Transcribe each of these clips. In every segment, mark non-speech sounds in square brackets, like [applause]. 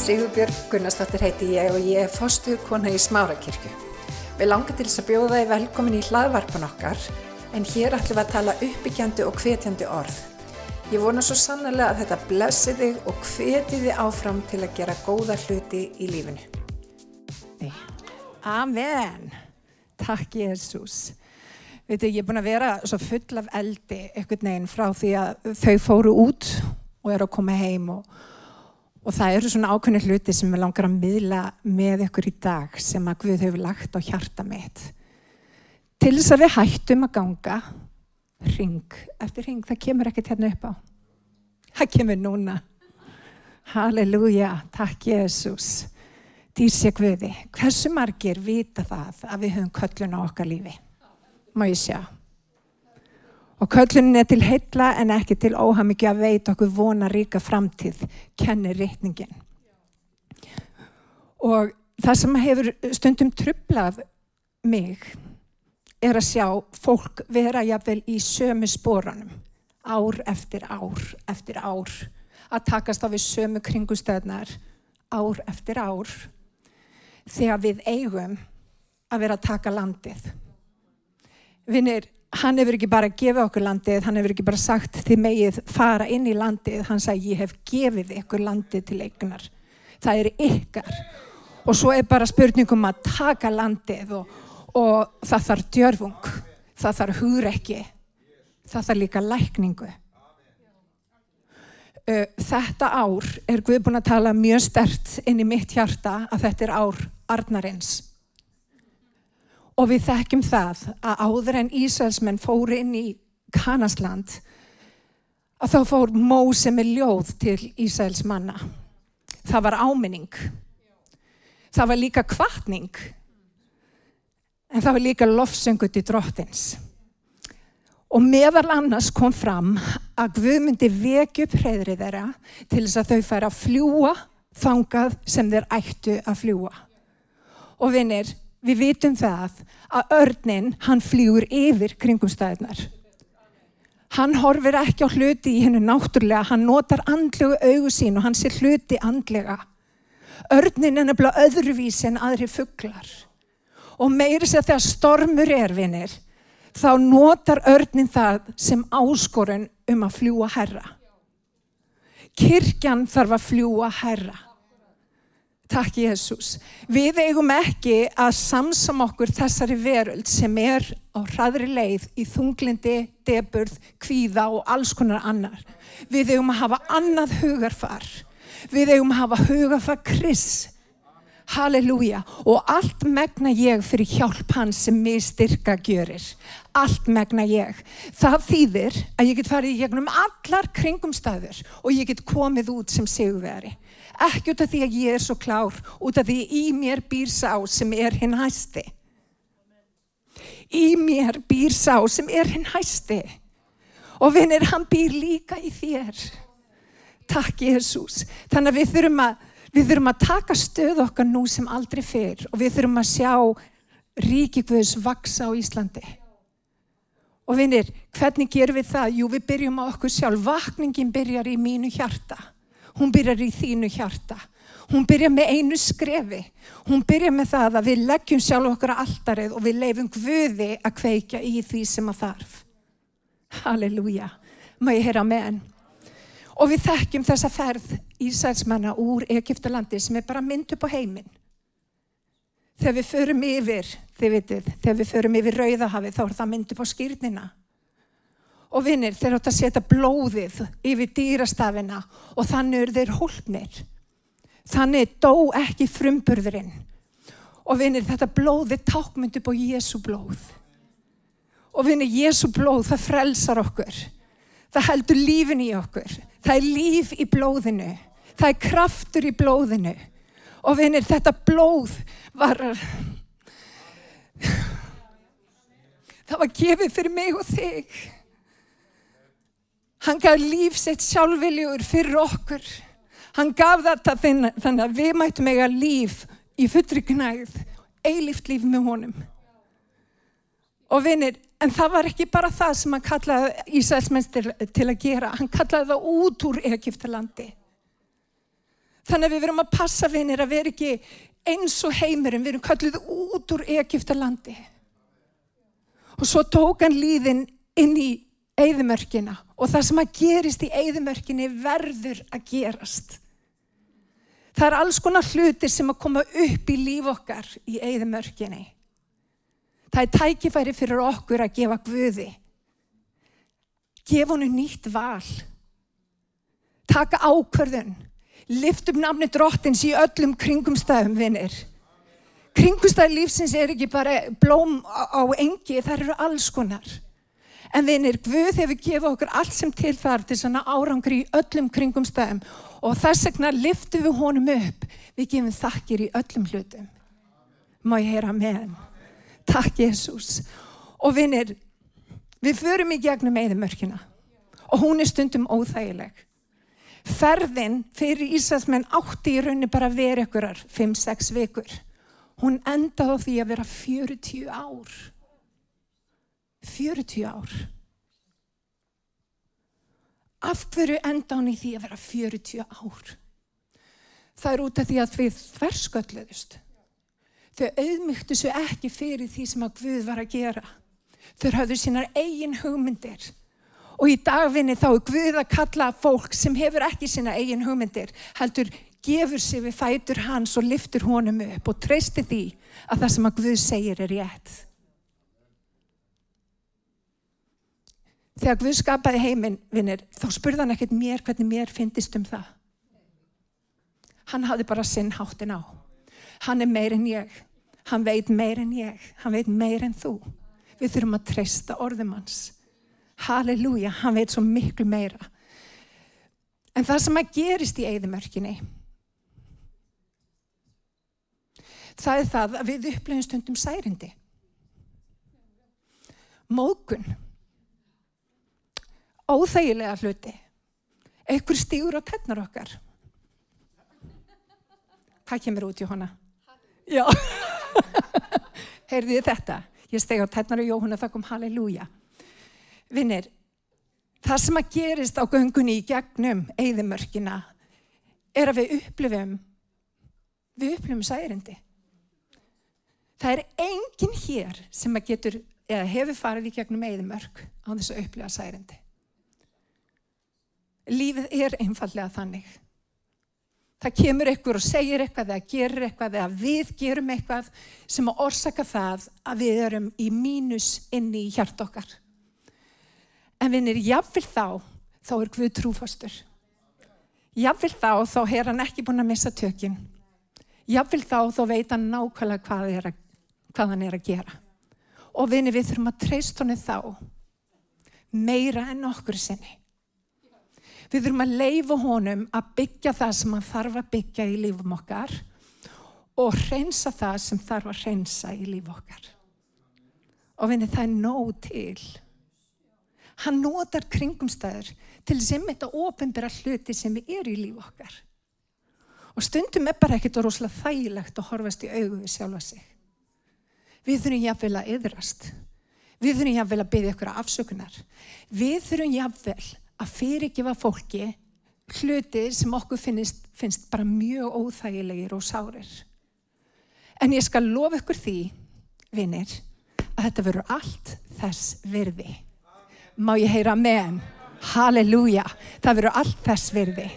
Sigurbjörg Gunnarsdóttir heiti ég og ég er fostuð kona í Smárakirkju. Við langar til þess að bjóða þið velkomin í hlaðvarpan okkar en hér ætlum við að tala uppbyggjandi og hvetjandi orð. Ég vona svo sannlega að þetta blessi þig og hveti þig áfram til að gera góða hluti í lífinu. Amen. Takk Jésús. Veitu, ég er búin að vera svo full af eldi einhvern veginn frá því að þau fóru út og eru að koma heim og, og það eru svona ákveðni hluti sem ég langar að miðla með ykkur í dag sem að Guð hefur lagt á hjarta mitt. Til þess að við hættum að ganga ring eftir ring, það kemur ekkert hérna upp á. Það kemur núna. Halleluja, takk Jésús. Dýrsi Guði, hversu margir vita það að við höfum köllun á okkar lífi? Má ég sjá. Og köllunin er til heilla en ekki til óhamikið að veita okkur vona ríka framtíð, kennir rittningin. Og það sem hefur stundum trublað mig er að sjá fólk vera jafnvel í sömu spóranum, ár eftir ár eftir ár, að takast á við sömu kringustöðnar, ár eftir ár, þegar við eigum að vera að taka landið. Vinnir, hann hefur ekki bara gefið okkur landið, hann hefur ekki bara sagt þið megið fara inn í landið, hann sagði ég hef gefið ykkur landið til eignar. Það er ykkar og svo er bara spurningum að taka landið og, og það þarf djörfung, það þarf hugrekki, það þarf líka lækningu. Þetta ár er Guð búin að tala mjög stert inn í mitt hjarta að þetta er ár Arnarins. Og við þekkjum það að áður en Ísraelsmenn fóru inn í Kanasland að þá fór Móse með ljóð til Ísraels manna. Það var áminning. Það var líka kvartning. En það var líka lofsöngut í drottins. Og meðal annars kom fram að Guð myndi vekja upp hreðri þeirra til þess að þau færa að fljúa þangað sem þeir ættu að fljúa. Og vinnir, við vitum það að örnin, hann fljúur yfir kringumstæðnar. Hann horfir ekki á hluti í hennu náttúrulega, hann notar andlegu augu sín og hann sé hluti andlega. Örnin er nefnilega öðruvísi en aðri fugglar. Og meiri sér þegar stormur er, vinnir, þá notar örnin það sem áskorun um að fljúa herra. Kirkjan þarf að fljúa herra. Takk Jésús. Við eigum ekki að samsam okkur þessari veröld sem er á hraðri leið í þunglindi, deburð, kvíða og alls konar annar. Við eigum að hafa annað hugarfar. Við eigum að hafa hugarfar Kriss. Halleluja. Og allt megna ég fyrir hjálp hans sem mér styrka gjörir. Allt megna ég. Það þýðir að ég get farið í gegnum allar kringumstæður og ég get komið út sem sigurveri ekki út af því að ég er svo klár, út af því í mér býr sá sem er hinn hæsti. Í mér býr sá sem er hinn hæsti. Og vinnir, hann býr líka í þér. Takk Jésús. Þannig að við þurfum að, við þurfum að taka stöð okkar nú sem aldrei fyrr og við þurfum að sjá ríkikvöðs vaksa á Íslandi. Og vinnir, hvernig gerum við það? Jú, við byrjum á okkur sjálf. Vakningin byrjar í mínu hjarta hún byrjar í þínu hjarta. Hún byrjar með einu skrefi. Hún byrjar með það að við leggjum sjálf okkar að alltarið og við leifum Guði að kveika í því sem að þarf. Halleluja. Má ég heyra með henn. Og við þekkjum þessa ferð Ísælsmanna úr Egiptalandi sem er bara mynd upp á heiminn. Þegar við förum yfir, þið vitið, þegar við förum yfir Rauðahafi þá er það mynd upp á skýrnina. Og vinnir, þeir átt að setja blóðið yfir dýrastafina og þannig eru þeir hólpnir. Þannig dó ekki frumburðurinn. Og vinnir, þetta blóðið tákmynd upp á Jésu blóð. Og vinnir, Jésu blóð, það frelsar okkur. Það heldur lífin í okkur. Það er líf í blóðinu. Það er kraftur í blóðinu. Og vinnir, þetta blóð var... Það var gefið fyrir mig og þig. Hann gaf líf sitt sjálfviljugur fyrir okkur. Hann gaf þetta þannig að við mætum eiga líf í fullri knæð, eilíft líf með honum. Og vinir, en það var ekki bara það sem hann kallaði Ísælsmenn til, til að gera. Hann kallaði það út úr Egiptalandi. Þannig að við verum að passa vinir að vera ekki eins og heimurum, við erum kallið út úr Egiptalandi. Og svo tók hann líðin inn í eigðumörkina og það sem að gerist í eigðumörkinni verður að gerast. Það er alls konar hlutir sem að koma upp í líf okkar í eigðumörkinni. Það er tækifæri fyrir okkur að gefa Guði. Gefa honum nýtt val. Taka ákverðun. Lift upp namni drottins í öllum kringumstæðum, vinnir. Kringumstæði lífsins er ekki bara blóm á engi, það eru alls konar. En vinnir, Guð hefur gefið okkur allt sem til þar til svona árangri í öllum kringumstæðum og þess vegna liftum við honum upp. Við gefum þakkir í öllum hlutum. Má ég heyra með hann? Takk Jésús. Og vinnir, við förum í gegnum eðimörkina og hún er stundum óþægileg. Ferðin fyrir Íslandsmenn átti í raunni bara vera ykkurar 5-6 vikur. Hún endaði því að vera 40 ár. 40 ár. Af hverju enda hún í því að vera 40 ár? Það er út af því að við þverskölluðust. Þau auðmygtu svo ekki fyrir því sem að Guð var að gera. Þau hafðu sínar eigin hugmyndir. Og í dagvinni þá er Guð að kalla fólk sem hefur ekki sína eigin hugmyndir, heldur gefur sig við fætur hans og liftur honum upp og treysti því að það sem að Guð segir er rétt. Þegar Guð skapaði heiminn, vinnir, þá spurði hann ekkert mér hvernig mér finnist um það. Hann hafði bara sinn háttin á. Hann er meir en ég. Hann veit meir en ég. Hann veit meir en þú. Við þurfum að treysta orðum hans. Halleluja, hann veit svo miklu meira. En það sem að gerist í eigðumörkinni, það er það að við upplöfum stundum særindi. Mókun. Óþægilega hluti. Ekkur stígur á tennar okkar. Hvað kemur út í hana? Já. [laughs] Heyrðu þið þetta? Ég steg á tennar og Jóhanna það kom halleluja. Vinnir, það sem að gerist á göngunni í gegnum eigðimörkina er að við upplifum, við upplifum særindi. Það er enginn hér sem að getur, eða hefur farið í gegnum eigðimörk á þess að upplifa særindi. Lífið er einfallega þannig. Það kemur eitthvað og segir eitthvað eða gerir eitthvað eða við gerum eitthvað sem að orsaka það að við erum í mínus inni í hjart okkar. En vinnir, jáfnvel þá, þá er Guð trúfastur. Jáfnvel þá, þá er hann ekki búin að missa tökinn. Jáfnvel þá, þá veit hann nákvæmlega hvað, að, hvað hann er að gera. Og vinnir, við þurfum að treyst honum þá meira en okkur sinni. Við þurfum að leifa honum að byggja það sem hann þarf að byggja í lífum okkar og hreinsa það sem þarf að hreinsa í líf okkar. Og vinni það er nóg til. Hann notar kringumstæður til sem þetta ofinbæra hluti sem er í líf okkar. Og stundum er bara ekkert og rosalega þægilegt að horfast í augu við sjálfa sig. Við þurfum jáfnvel að yðrast. Við þurfum jáfnvel að byggja ykkur afsökunar. Við þurfum jáfnvel að fyrirgefa fólki hluti sem okkur finnst, finnst bara mjög óþægilegir og sárir. En ég skal lofa ykkur því, vinnir, að þetta verður allt þess virði. Má ég heyra með hann? Halleluja, það verður allt þess virði.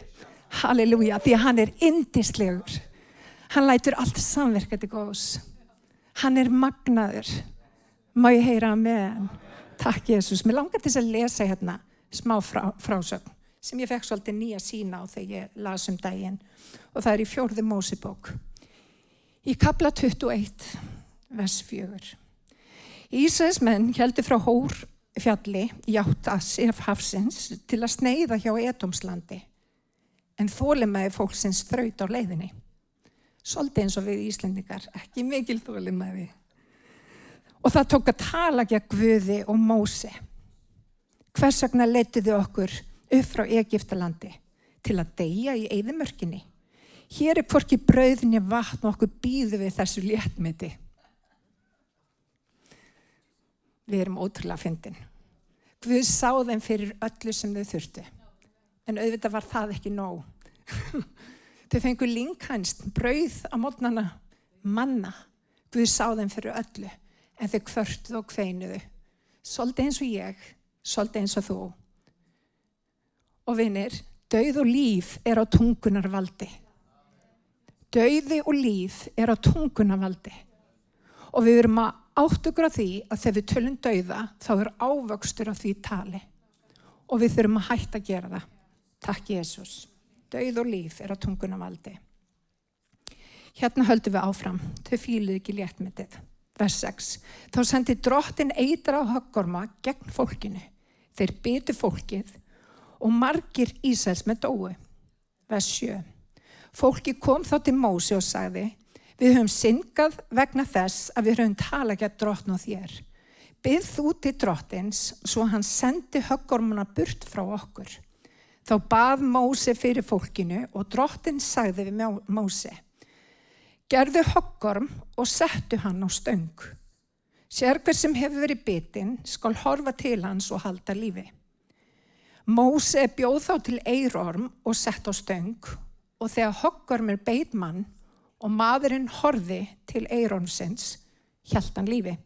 Halleluja, því að hann er indislegur. Hann lætur allt samverkandi góðs. Hann er magnaður. Má ég heyra með hann? Takk Jésús. Mér langar til að lesa hérna smá frá, frásögn sem ég fekk svolítið nýja sína á þegar ég las um daginn og það er í fjórði Mósibók. Í kapla 21, vers 4. Ísæðismenn heldur frá Hór fjalli í áttasef hafsins til að sneiða hjá Edomslandi en þólimæði fólksins þraut á leiðinni. Svolítið eins og við Íslendingar, ekki mikil þólimæði. Og það tók að tala gegn Guði og Mósi Hvers vegna leitiðu okkur upp frá Egiptalandi til að deyja í eigðumörkinni? Hér er hvorki brauðinni vatn og okkur býðu við þessu léttmyndi. Við erum ótrúlega fyndin. Guð sá þeim fyrir öllu sem þau þurftu. En auðvitað var það ekki nóg. [laughs] Þau fengu linghænst, brauð á mótnana, manna. Guð sá þeim fyrir öllu, en þau kvörtuð og kveinuðu. Svolítið eins og ég, svolítið eins og þú. Og vinnir, dauð og líf er á tungunar valdi. Dauði og líf er á tungunar valdi. Og við verum að átt okkur á því að þegar við tölum dauða, þá er ávöxtur á því tali. Og við þurfum að hætta að gera það. Takk Jésús. Dauð og líf er á tungunar valdi. Hérna höldum við áfram. Þau fíluð ekki léttmyndið. Vers 6. Þá sendi drottin eitra á höggorma gegn fólkinu. Þeir byttu fólkið og margir Ísæls með dói. Vers 7. Fólki kom þá til Mósi og sagði Við höfum syngað vegna þess að við höfum talað gett drottn og þér. Byð þú til drottins svo hann sendi höggormuna burt frá okkur. Þá bað Mósi fyrir fólkinu og drottin sagði við Mósi Gerðu hoggorm og settu hann á stöng. Sér hver sem hefur verið bitinn skal horfa til hans og halda lífi. Móse bjóð þá til eirorm og sett á stöng og þegar hoggorm er beitmann og maðurinn horfi til eirormsins, hjælt hann lífi.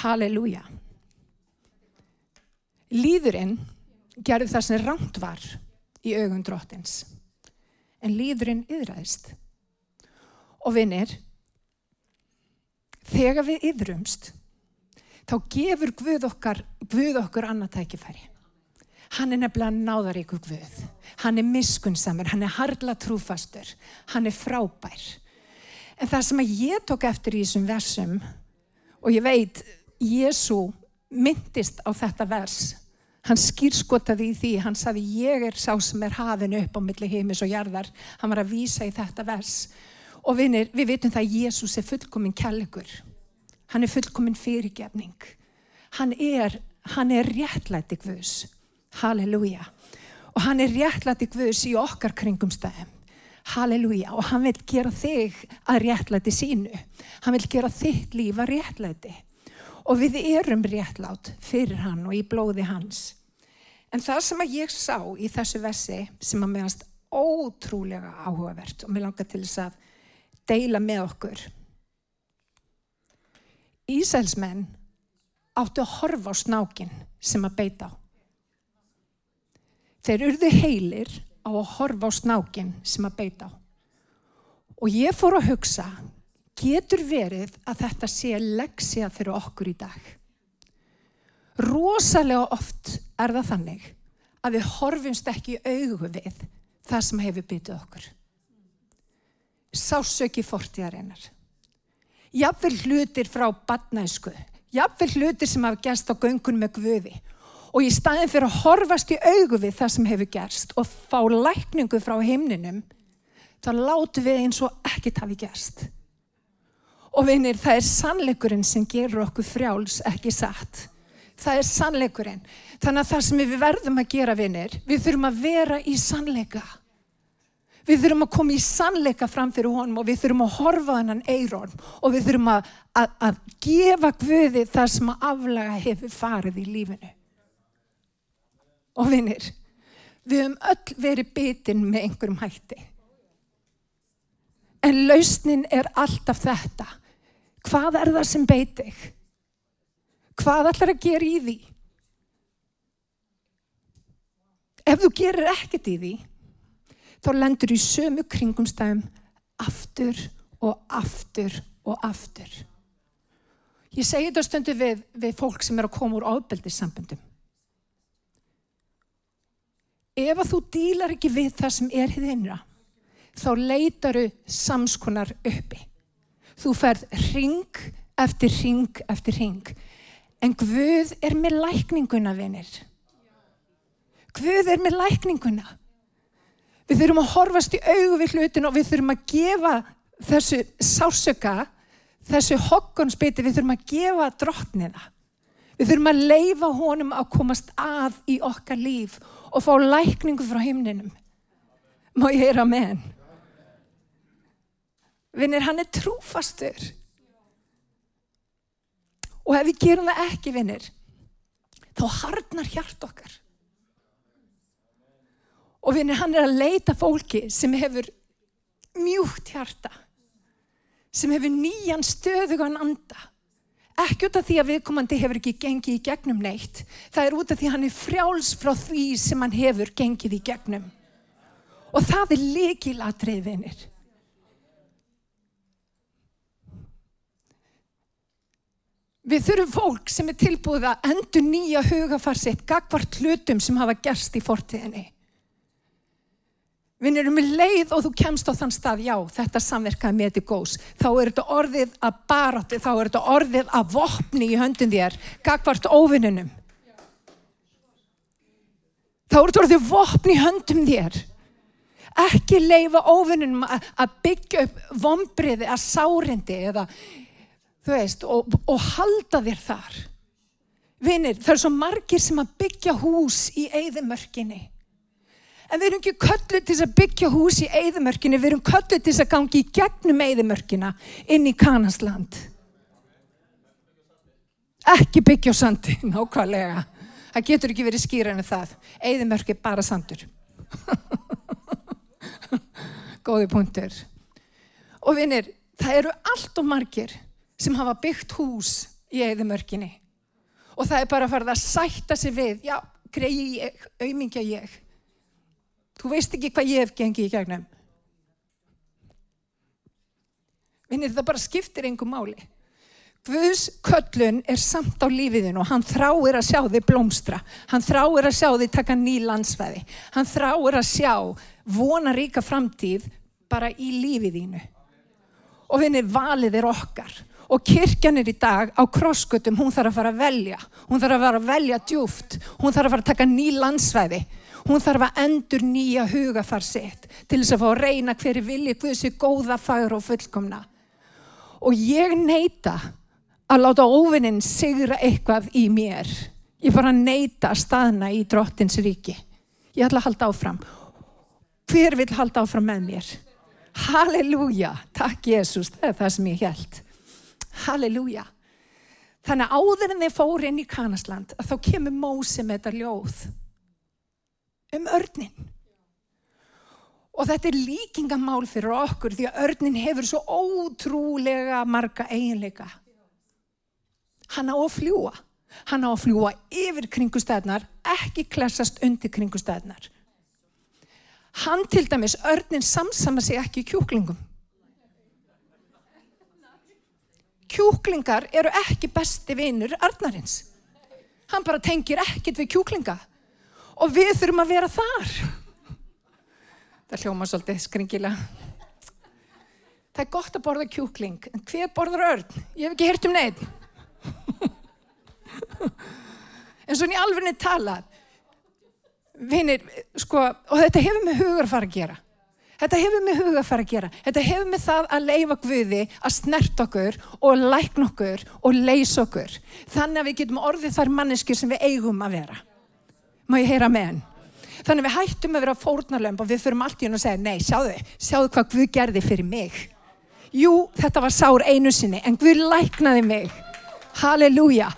Halleluja. Líðurinn gerði það sem ránt var í augum drottins en líðurinn yðræðist. Og vinnir, þegar við yðrumst, þá gefur Guð okkar, Guð okkar annað tækifæri. Hann er nefnilega náðaríkur Guð. Hann er miskunnsamur, hann er harla trúfastur, hann er frábær. En það sem ég tók eftir í þessum versum, og ég veit, Jésu myndist á þetta vers, Hann skýrskotaði í því, hann saði ég er sá sem er hafin upp á milli heimis og jarðar. Hann var að vísa í þetta vers. Og vinir, við veitum það að Jésús er fullkominn kærleikur. Hann er fullkominn fyrirgefning. Hann er, hann er réttlæti Guðs. Halleluja. Og hann er réttlæti Guðs í okkar kringumstæðum. Halleluja. Og hann vil gera þig að réttlæti sínu. Hann vil gera þitt líf að réttlæti og við erum réttlátt fyrir hann og í blóði hans. En það sem að ég sá í þessu versi sem að meðast ótrúlega áhugavert og mér langar til þess að deila með okkur. Ísælsmenn áttu að horfa á snákin sem að beita á. Þeir urðu heilir á að horfa á snákin sem að beita á. Og ég fór að hugsa getur verið að þetta sé leksja fyrir okkur í dag. Rosalega oft er það þannig að við horfumst ekki í augu við það sem hefur byttið okkur. Sásöki fortíðarinnar. Jafnvel hlutir frá badnæsku. Jafnvel hlutir sem hafa gerst á göngun með guði. Og í staðin fyrir að horfast í augu við það sem hefur gerst og fá lækningu frá heimninum, þá látu við eins og ekkert hafi gerst. Og vinir, það er sannleikurinn sem gerur okkur frjáls, ekki satt. Það er sannleikurinn. Þannig að það sem við verðum að gera, vinir, við þurfum að vera í sannleika. Við þurfum að koma í sannleika fram fyrir honum og við þurfum að horfa hennan eiron og við þurfum að, að, að gefa Guði það sem að aflaga hefur farið í lífinu. Og vinir, við höfum öll verið bitinn með einhverjum hætti. En lausnin er alltaf þetta. Hvað er það sem beit þig? Hvað ætlar að gera í því? Ef þú gerir ekkert í því, þá lendur í sömu kringumstæðum aftur og aftur og aftur. Ég segi þetta stundu við, við fólk sem er að koma úr ábeldissambundum. Ef að þú dílar ekki við það sem er hér innra, þá leitaru samskonar uppi. Þú ferð ring eftir ring eftir ring. En Guð er með lækninguna, vinir. Guð er með lækninguna. Við þurfum að horfast í augu við hlutin og við þurfum að gefa þessu sásöka, þessu hokkonsbytti, við þurfum að gefa drottnina. Við þurfum að leifa honum að komast að í okkar líf og fá lækningu frá himninum. Má ég heyra með henn? Vinnir, hann er trúfastur. Og ef við gerum það ekki, vinnir, þá harnar hjart okkar. Og vinir, hann er að leita fólki sem hefur mjúkt hjarta, sem hefur nýjan stöðugan anda. Ekki út af því að viðkomandi hefur ekki gengið í gegnum neitt. Það er út af því að hann er frjáls frá því sem hann hefur gengið í gegnum. Og það er líkilatrið, vinir. Við þurfum fólk sem er tilbúið að endur nýja hugafarsitt gagvart hlutum sem hafa gerst í fortíðinni. Við erum með leið og þú kemst á þann stað, já, þetta samverkaði með þetta góðs. Þá er þetta orðið að barátti, þá er þetta orðið að vopni í höndin þér, gagvart óvinnunum. Þá er þetta orðið vopni í höndum þér. Ekki leifa óvinnunum að byggja upp vombriði að sárindi eða þú veist, og, og halda þér þar. Vinir, það er svo margir sem að byggja hús í eigðimörkinni. En við erum ekki kölluð til að byggja hús í eigðimörkinni, við erum kölluð til að gangi í gegnum eigðimörkina inn í Kanasland. Ekki byggja á sandi, [laughs] nákvæmlega. Það getur ekki verið skýran en það. Eigðimörk er bara sandur. [laughs] Góði punktur. Og vinir, það eru allt og margir sem hafa byggt hús í eðimörkinni og það er bara að fara að sætta sig við, já, greiði ég, auðmingja ég. Þú veist ekki hvað ég hef gengið í gegnum. Vinnir það bara skiptir einhver máli. Guðs köllun er samt á lífiðinu og hann þráir að sjá þið blómstra. Hann þráir að sjá þið taka ný landsveði. Hann þráir að sjá vona ríka framtíð bara í lífiðinu. Og vinnir valið er okkar og kirkjan er í dag á krosskutum, hún þarf að fara að velja, hún þarf að fara að velja djúft, hún þarf að fara að taka ný landsvæði, hún þarf að endur nýja hugafar sitt til þess að fá að reyna hverju vilji í góða, fagur og fullkomna. Og ég neyta að láta óvinnin sigra eitthvað í mér. Ég bara neyta að staðna í drottins ríki. Ég ætla að halda áfram. Hver vil halda áfram með mér? Halleluja, takk Jésús, það er það sem ég held. Halleluja. Þannig að áður en þeir fóri inn í Kanasland þá kemur Mósi með þetta ljóð um örnin. Og þetta er líkingamál fyrir okkur því að örnin hefur svo ótrúlega marga eiginleika. Hann á að fljúa. Hann á að fljúa yfir kringustæðnar, ekki klessast undir kringustæðnar. Hann til dæmis, örnin samsama sig ekki í kjúklingum. kjúklingar eru ekki besti vinnur arnarins. Hann bara tengir ekkit við kjúklinga og við þurfum að vera þar. Það hljóma svolítið skringilega. Það er gott að borða kjúkling, en hver borðar örn? Ég hef ekki heyrt um neitt. En svona í alvegni talað, vinnir, sko, og þetta hefur með hugar fara að gera. Þetta hefur með huga að fara að gera. Þetta hefur með það að leifa Guði að snert okkur og lækna okkur og leysa okkur. Þannig að við getum orðið þar manneskjur sem við eigum að vera. Má ég heyra með henn? Þannig við hættum að vera fórnarlömp og við þurfum allt í hún að segja, nei, sjáðu, sjáðu hvað Guð gerði fyrir mig. Jú, þetta var sár einu sinni, en Guð læknaði mig. Halleluja.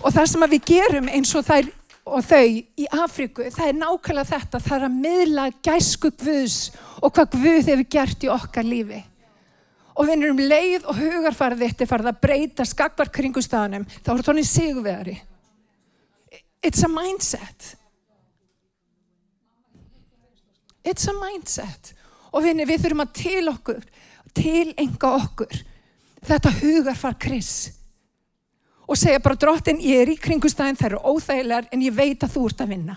Og það sem við gerum eins og þær og þau í Afríku, það er nákvæmlega þetta, það er að miðla gæsku Guðs og hvað Guð hefur gert í okkar lífi. Og við erum leið og hugarfarið þetta er farið að breyta skakvar kringustafnum, þá er tónið sigurveri. It's a mindset. It's a mindset. Og við, við þurfum að til okkur, til enga okkur, þetta hugarfar Kris og segja bara drottin ég er í kringustæðin þær eru óþægilegar en ég veit að þú ert að vinna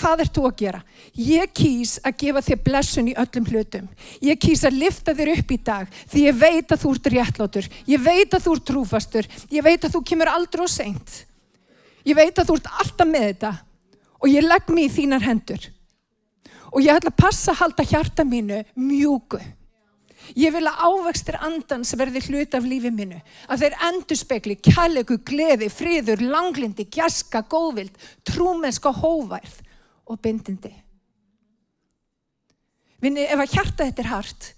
hvað ert þú að gera? Ég kýs að gefa þér blessun í öllum hlutum. Ég kýs að lifta þér upp í dag því ég veit að þú ert réttlátur. Ég veit að þú ert trúfastur. Ég veit að þú kemur aldrei og seint. Ég veit að þú ert alltaf með þetta og ég legg mér í þínar hendur. Og ég ætla að passa að halda hjarta mínu mjúku. Ég vil að ávextir andans verði hlut af lífið minnu. Að þeir endur spekli, kærleiku, gleði, friður, langlindi, gjaska, góðvild, trúmenska, hóværð og bindindi. Vinni, ef að hjarta þetta er hart,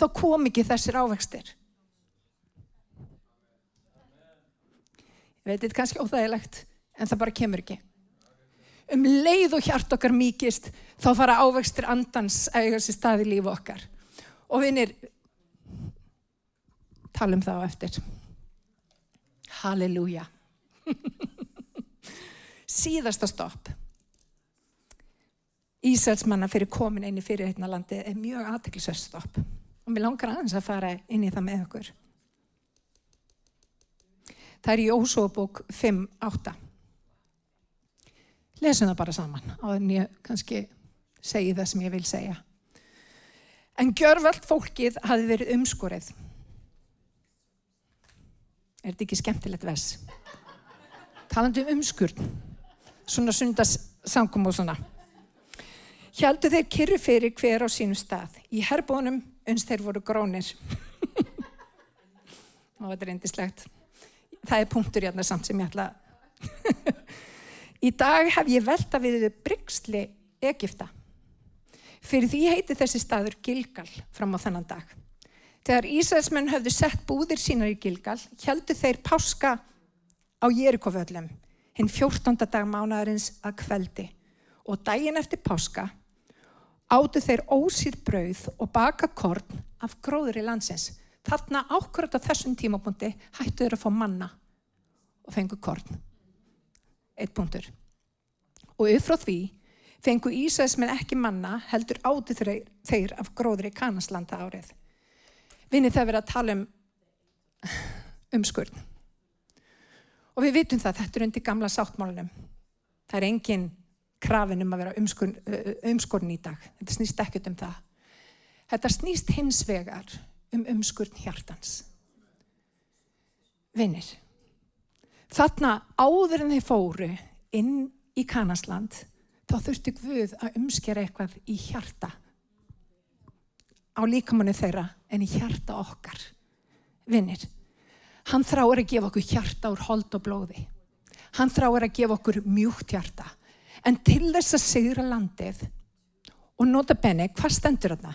þá kom ekki þessir ávextir. Ég veit, þetta er kannski óþægilegt, en það bara kemur ekki. Um leið og hjart okkar mýkist, þá fara ávextir andans að eiga sér stað í lífu okkar. Og vinir, tala um það á eftir. Halleluja. [laughs] Síðasta stopp. Ísælsmanna fyrir komin inn í fyrirheitna landi er mjög aðteklisverð stopp. Og mér langar aðeins að fara inn í það með okkur. Það er í Ósóbók 5.8. Lesum það bara saman á þenn ég kannski segi það sem ég vil segja. En gjörvalt fólkið hafi verið umskorið. Er þetta ekki skemmtilegt ves? Talandi um umskurn. Svona sundarsangum og svona. Hjaldu þeir kyrru fyrir hver á sínum stað. Í herbónum uns þeir voru grónir. [laughs] og þetta er reyndislegt. Það er punktur hérna samt sem ég ætla Í dag hef ég velta við þau bryggsli Egipta. Fyrir því heiti þessi staður Gilgal fram á þennan dag. Þegar Ísraelsmenn höfðu sett búðir sínar í Gilgal, heldu þeir páska á Jerikoföllum, hinn 14. dag mánadarins að kveldi og daginn eftir páska áttu þeir ósýr brauð og baka korn af gróður í landsins. Þarna ákvörða þessum tímapunkti hættu þeir að fá manna og fengu korn eitt punktur. Og upp frá því fengu Ísæsmenn ekki manna heldur áti þeir af gróðri Kanaslanda árið. Vinni það verið að tala um umskurn. Og við vitum það, þetta er undir gamla sáttmálunum. Það er engin krafin um að vera umskurn, umskurn í dag. Þetta snýst ekkert um það. Þetta snýst hins vegar um umskurn hjartans. Vinnir. Þarna áður en þeir fóru inn í Kanasland þá þurfti Guð að umskjara eitthvað í hjarta á líkamannu þeirra en í hjarta okkar. Vinnir, hann þráir að gefa okkur hjarta úr hold og blóði. Hann þráir að gefa okkur mjúkt hjarta. En til þess að sigra landið og nota benni, hvað stendur þarna?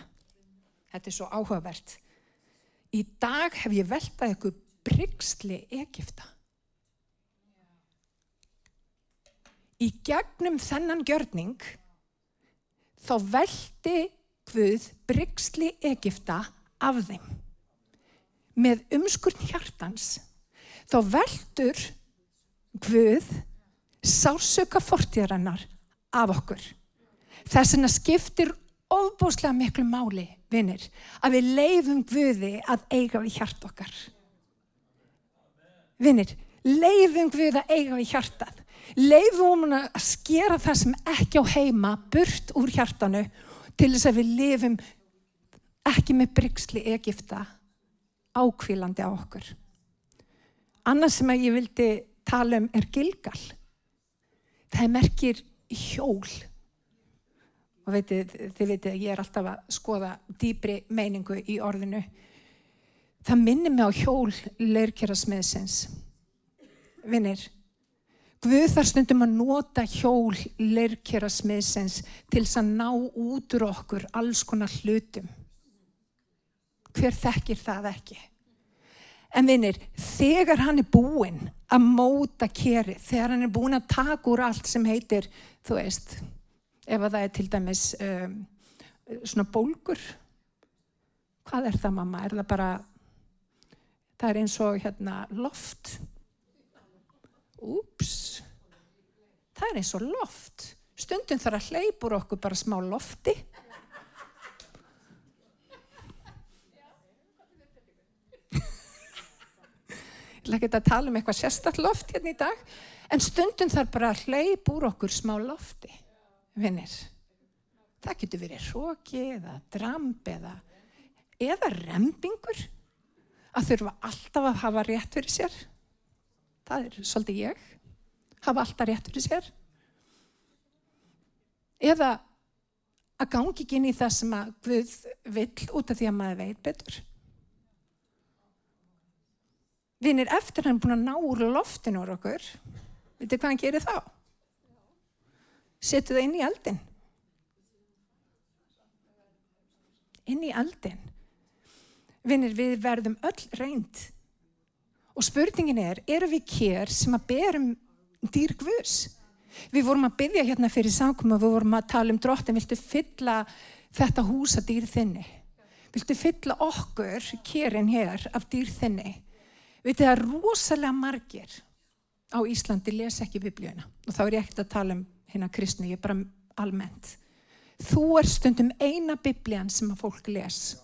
Þetta er svo áhugavert. Í dag hef ég veltað ykkur bryggsli Egipta. Í gegnum þennan gjörning þá veldi Guð bryggsli Egipta af þeim. Með umskurn hjartans þá veldur Guð sásöka fortíðarannar af okkur. Þess vegna skiptir ofbúslega miklu máli, vinnir, að við leifum Guði að eiga við hjart okkar. Vinnir, leifum Guði að eiga við hjartað leifum hún að skera það sem ekki á heima burt úr hjartanu til þess að við lifum ekki með bryggsli Egipta ákvílandi á okkur. Annars sem að ég vildi tala um er Gilgal. Það er merkir hjól. Og veitir, þið veitir að ég er alltaf að skoða dýbri meiningu í orðinu. Það minnir mig á hjól leirkjara smiðsins. Vinnir, Guð þar stundum að nota hjól leirkjara smiðsins til þess að ná út úr okkur alls konar hlutum. Hver þekkir það ekki? En vinir, þegar hann er búinn að móta keri, þegar hann er búinn að taka úr allt sem heitir, þú veist, ef það er til dæmis um, svona bólgur, hvað er það mamma? Er það bara, það er eins og hérna loft, Úps, það er eins og loft. Stundum þarf að hleypur okkur bara smá lofti. Ég ætla ekki að tala um eitthvað sérstaklega loft hérna í dag, en stundum þarf bara að hleypur okkur smá lofti. Vinnir, það getur verið hróki eða dramb eða, eða rempingur að þurfa alltaf að hafa rétt fyrir sér það er svolítið ég, hafa alltaf rétt fyrir sér. Eða að gangi ekki inn í það sem að Guð vill út af því að maður veit betur. Vinir eftir hann búin að ná úr loftinu úr okkur, veitir hvað hann gerir þá? Setu það inn í eldin. Inn í eldin. Vinir við verðum öll reynd Og spurningin er, eru við kér sem að berum dýr gvurs? Við vorum að byggja hérna fyrir samkoma, við vorum að tala um drottin, viltu fylla þetta húsa dýr þinni? Viltu fylla okkur, kérinn hér, af dýr þinni? Vitið það, rosalega margir á Íslandi lesa ekki biblíuna og þá er ég ekkert að tala um hérna kristni, ég er bara almennt. Þú er stundum eina biblían sem að fólk les.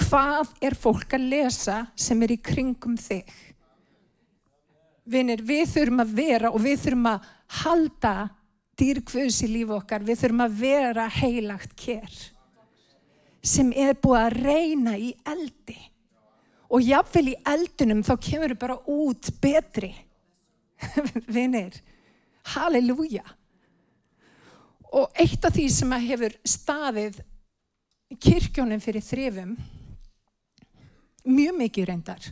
Hvað er fólk að lesa sem er í kringum þig? Vinir, við þurfum að vera og við þurfum að halda dýrkvöðs í lífu okkar, við þurfum að vera heilagt kér sem er búið að reyna í eldi. Og jáfnvel í eldunum þá kemur við bara út betri. [laughs] Vinir halleluja. Og eitt af því sem að hefur staðið kirkjónum fyrir þrifum mjög mikið reyndar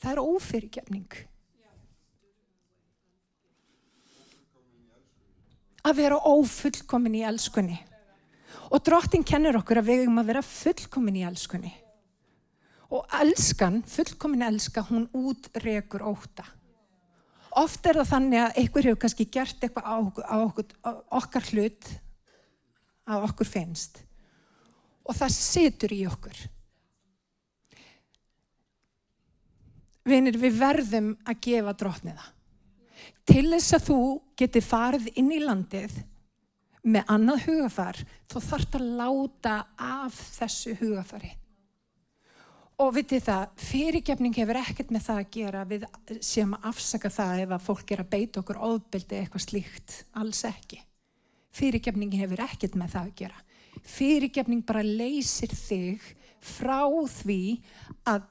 það er ófyrirgefning að vera ófullkomin í elskunni. Og drottin kennir okkur að við erum að vera fullkomin í elskunni. Og elskan, fullkomin elska, hún útregur óta. Oft er það þannig að einhver hefur kannski gert eitthvað á, á, á okkar hlut að okkur finnst. Og það situr í okkur. Vinir, við verðum að gefa drotniða til þess að þú geti farið inn í landið með annað hugafar þá þarf það að láta af þessu hugafari og vitið það, fyrirgefning hefur ekkert með það að gera. Við sem að afsaka það ef að fólk er að beita okkur óbyldi eitthvað slíkt, alls ekki. Fyrirgefning hefur ekkert með það að gera. Fyrirgefning bara leysir þig frá því að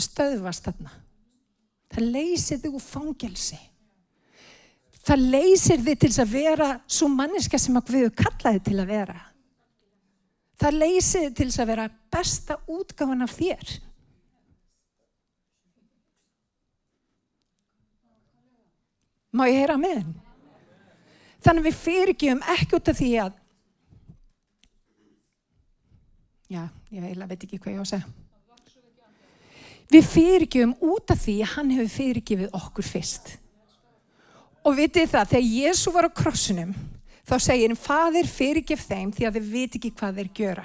stöðvast þarna það leysir þig úr fangelsi. Það leysir þig til að vera svo manniska sem að við kallaði til að vera. Það leysir þig til að vera besta útgáðan af þér. Má ég heyra með henn? Þannig við fyrirgjum ekki út af því að Já, ég veit ekki hvað ég á að segja. Við fyrirgefum út af því að hann hefur fyrirgefið okkur fyrst. Og vitið það, þegar Jésu var á krossunum, þá segir hann, Fadir fyrirgef þeim því að þeir viti ekki hvað þeir gjöra.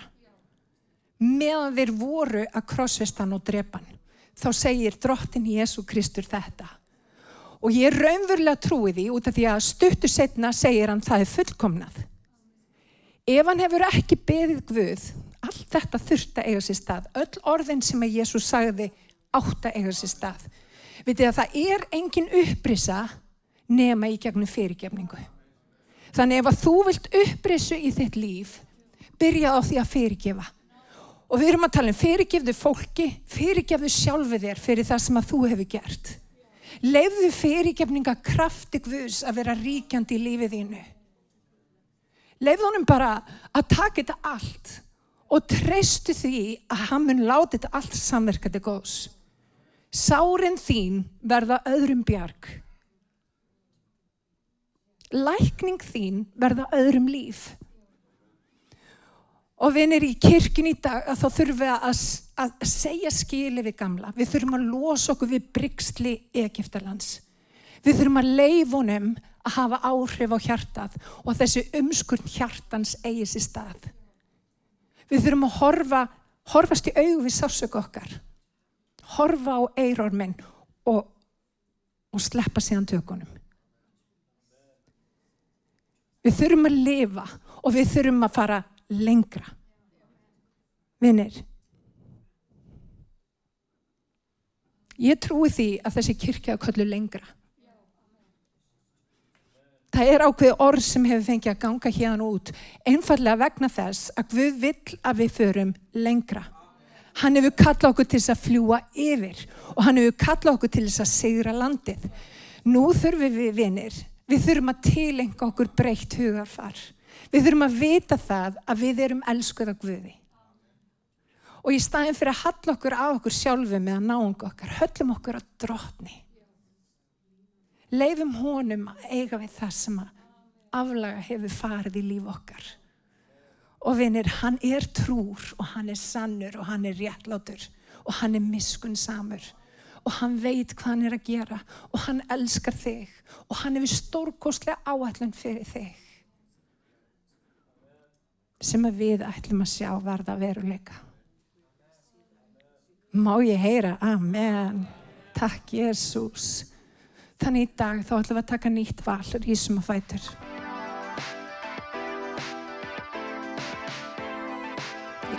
Meðan þeir voru að krossvistan og drepan, þá segir drottin Jésu Kristur þetta. Og ég er raunverulega trúið því út af því að stuttu setna segir hann það er fullkomnað. Ef hann hefur ekki beðið Guð, allt þetta þurft að eiga sér stað, öll orðin sem að Jésu sagði átt að eiga sér stað. Vitið að það er engin upprisa nema í gegnum fyrirgefningu. Þannig ef að þú vilt upprisu í þitt líf, byrja á því að fyrirgefa. Og við erum að tala um fyrirgefðu fólki, fyrirgefðu sjálfu þér fyrir það sem að þú hefur gert. Leifðu fyrirgefninga krafti Guðs að vera ríkjandi í lífið þínu. Leifðu honum bara að taka þetta allt og treystu því að hann mun láti þetta allt samverkandi góðs. Sárin þín verða öðrum bjarg. Lækning þín verða öðrum líf. Og erum í kirkun í dag að þá þurfum við að, að segja skili við gamla. Við þurfum að losa okkur við bryggsli Egiptalands. Við þurfum að leifunum að hafa áhrif á hjartað og þessi umskurn hjartans eigi sér stað. Við þurfum að horfa, horfast í auðu við sásök okkar horfa á eirorminn og, og sleppa síðan tökunum. Við þurfum að lifa og við þurfum að fara lengra. Vinnir, ég trúi því að þessi kirkja köllu lengra. Það er ákveð orð sem hefur fengið að ganga hérna út, einfallega vegna þess að við vill að við förum lengra. Hann hefur kallað okkur til þess að fljúa yfir og hann hefur kallað okkur til þess að segra landið. Nú þurfum við vinir, við þurfum að tilenga okkur breytt hugarfar. Við þurfum að vita það að við erum elskuð á Guði. Og í staðin fyrir að halla okkur á okkur sjálfu með að náunga okkar, höllum okkur á drotni. Leifum honum að eiga við það sem að aflaga hefur farið í líf okkar. Og vinir, hann er trúr og hann er sannur og hann er réttlátur og hann er miskunn samur og hann veit hvað hann er að gera og hann elskar þig og hann hefur stórkostlega áætlun fyrir þig sem að við ætlum að sjá verða veruleika. Má ég heyra? Amen. Takk Jésús. Þannig í dag þá ætlum við að taka nýtt val, rísum og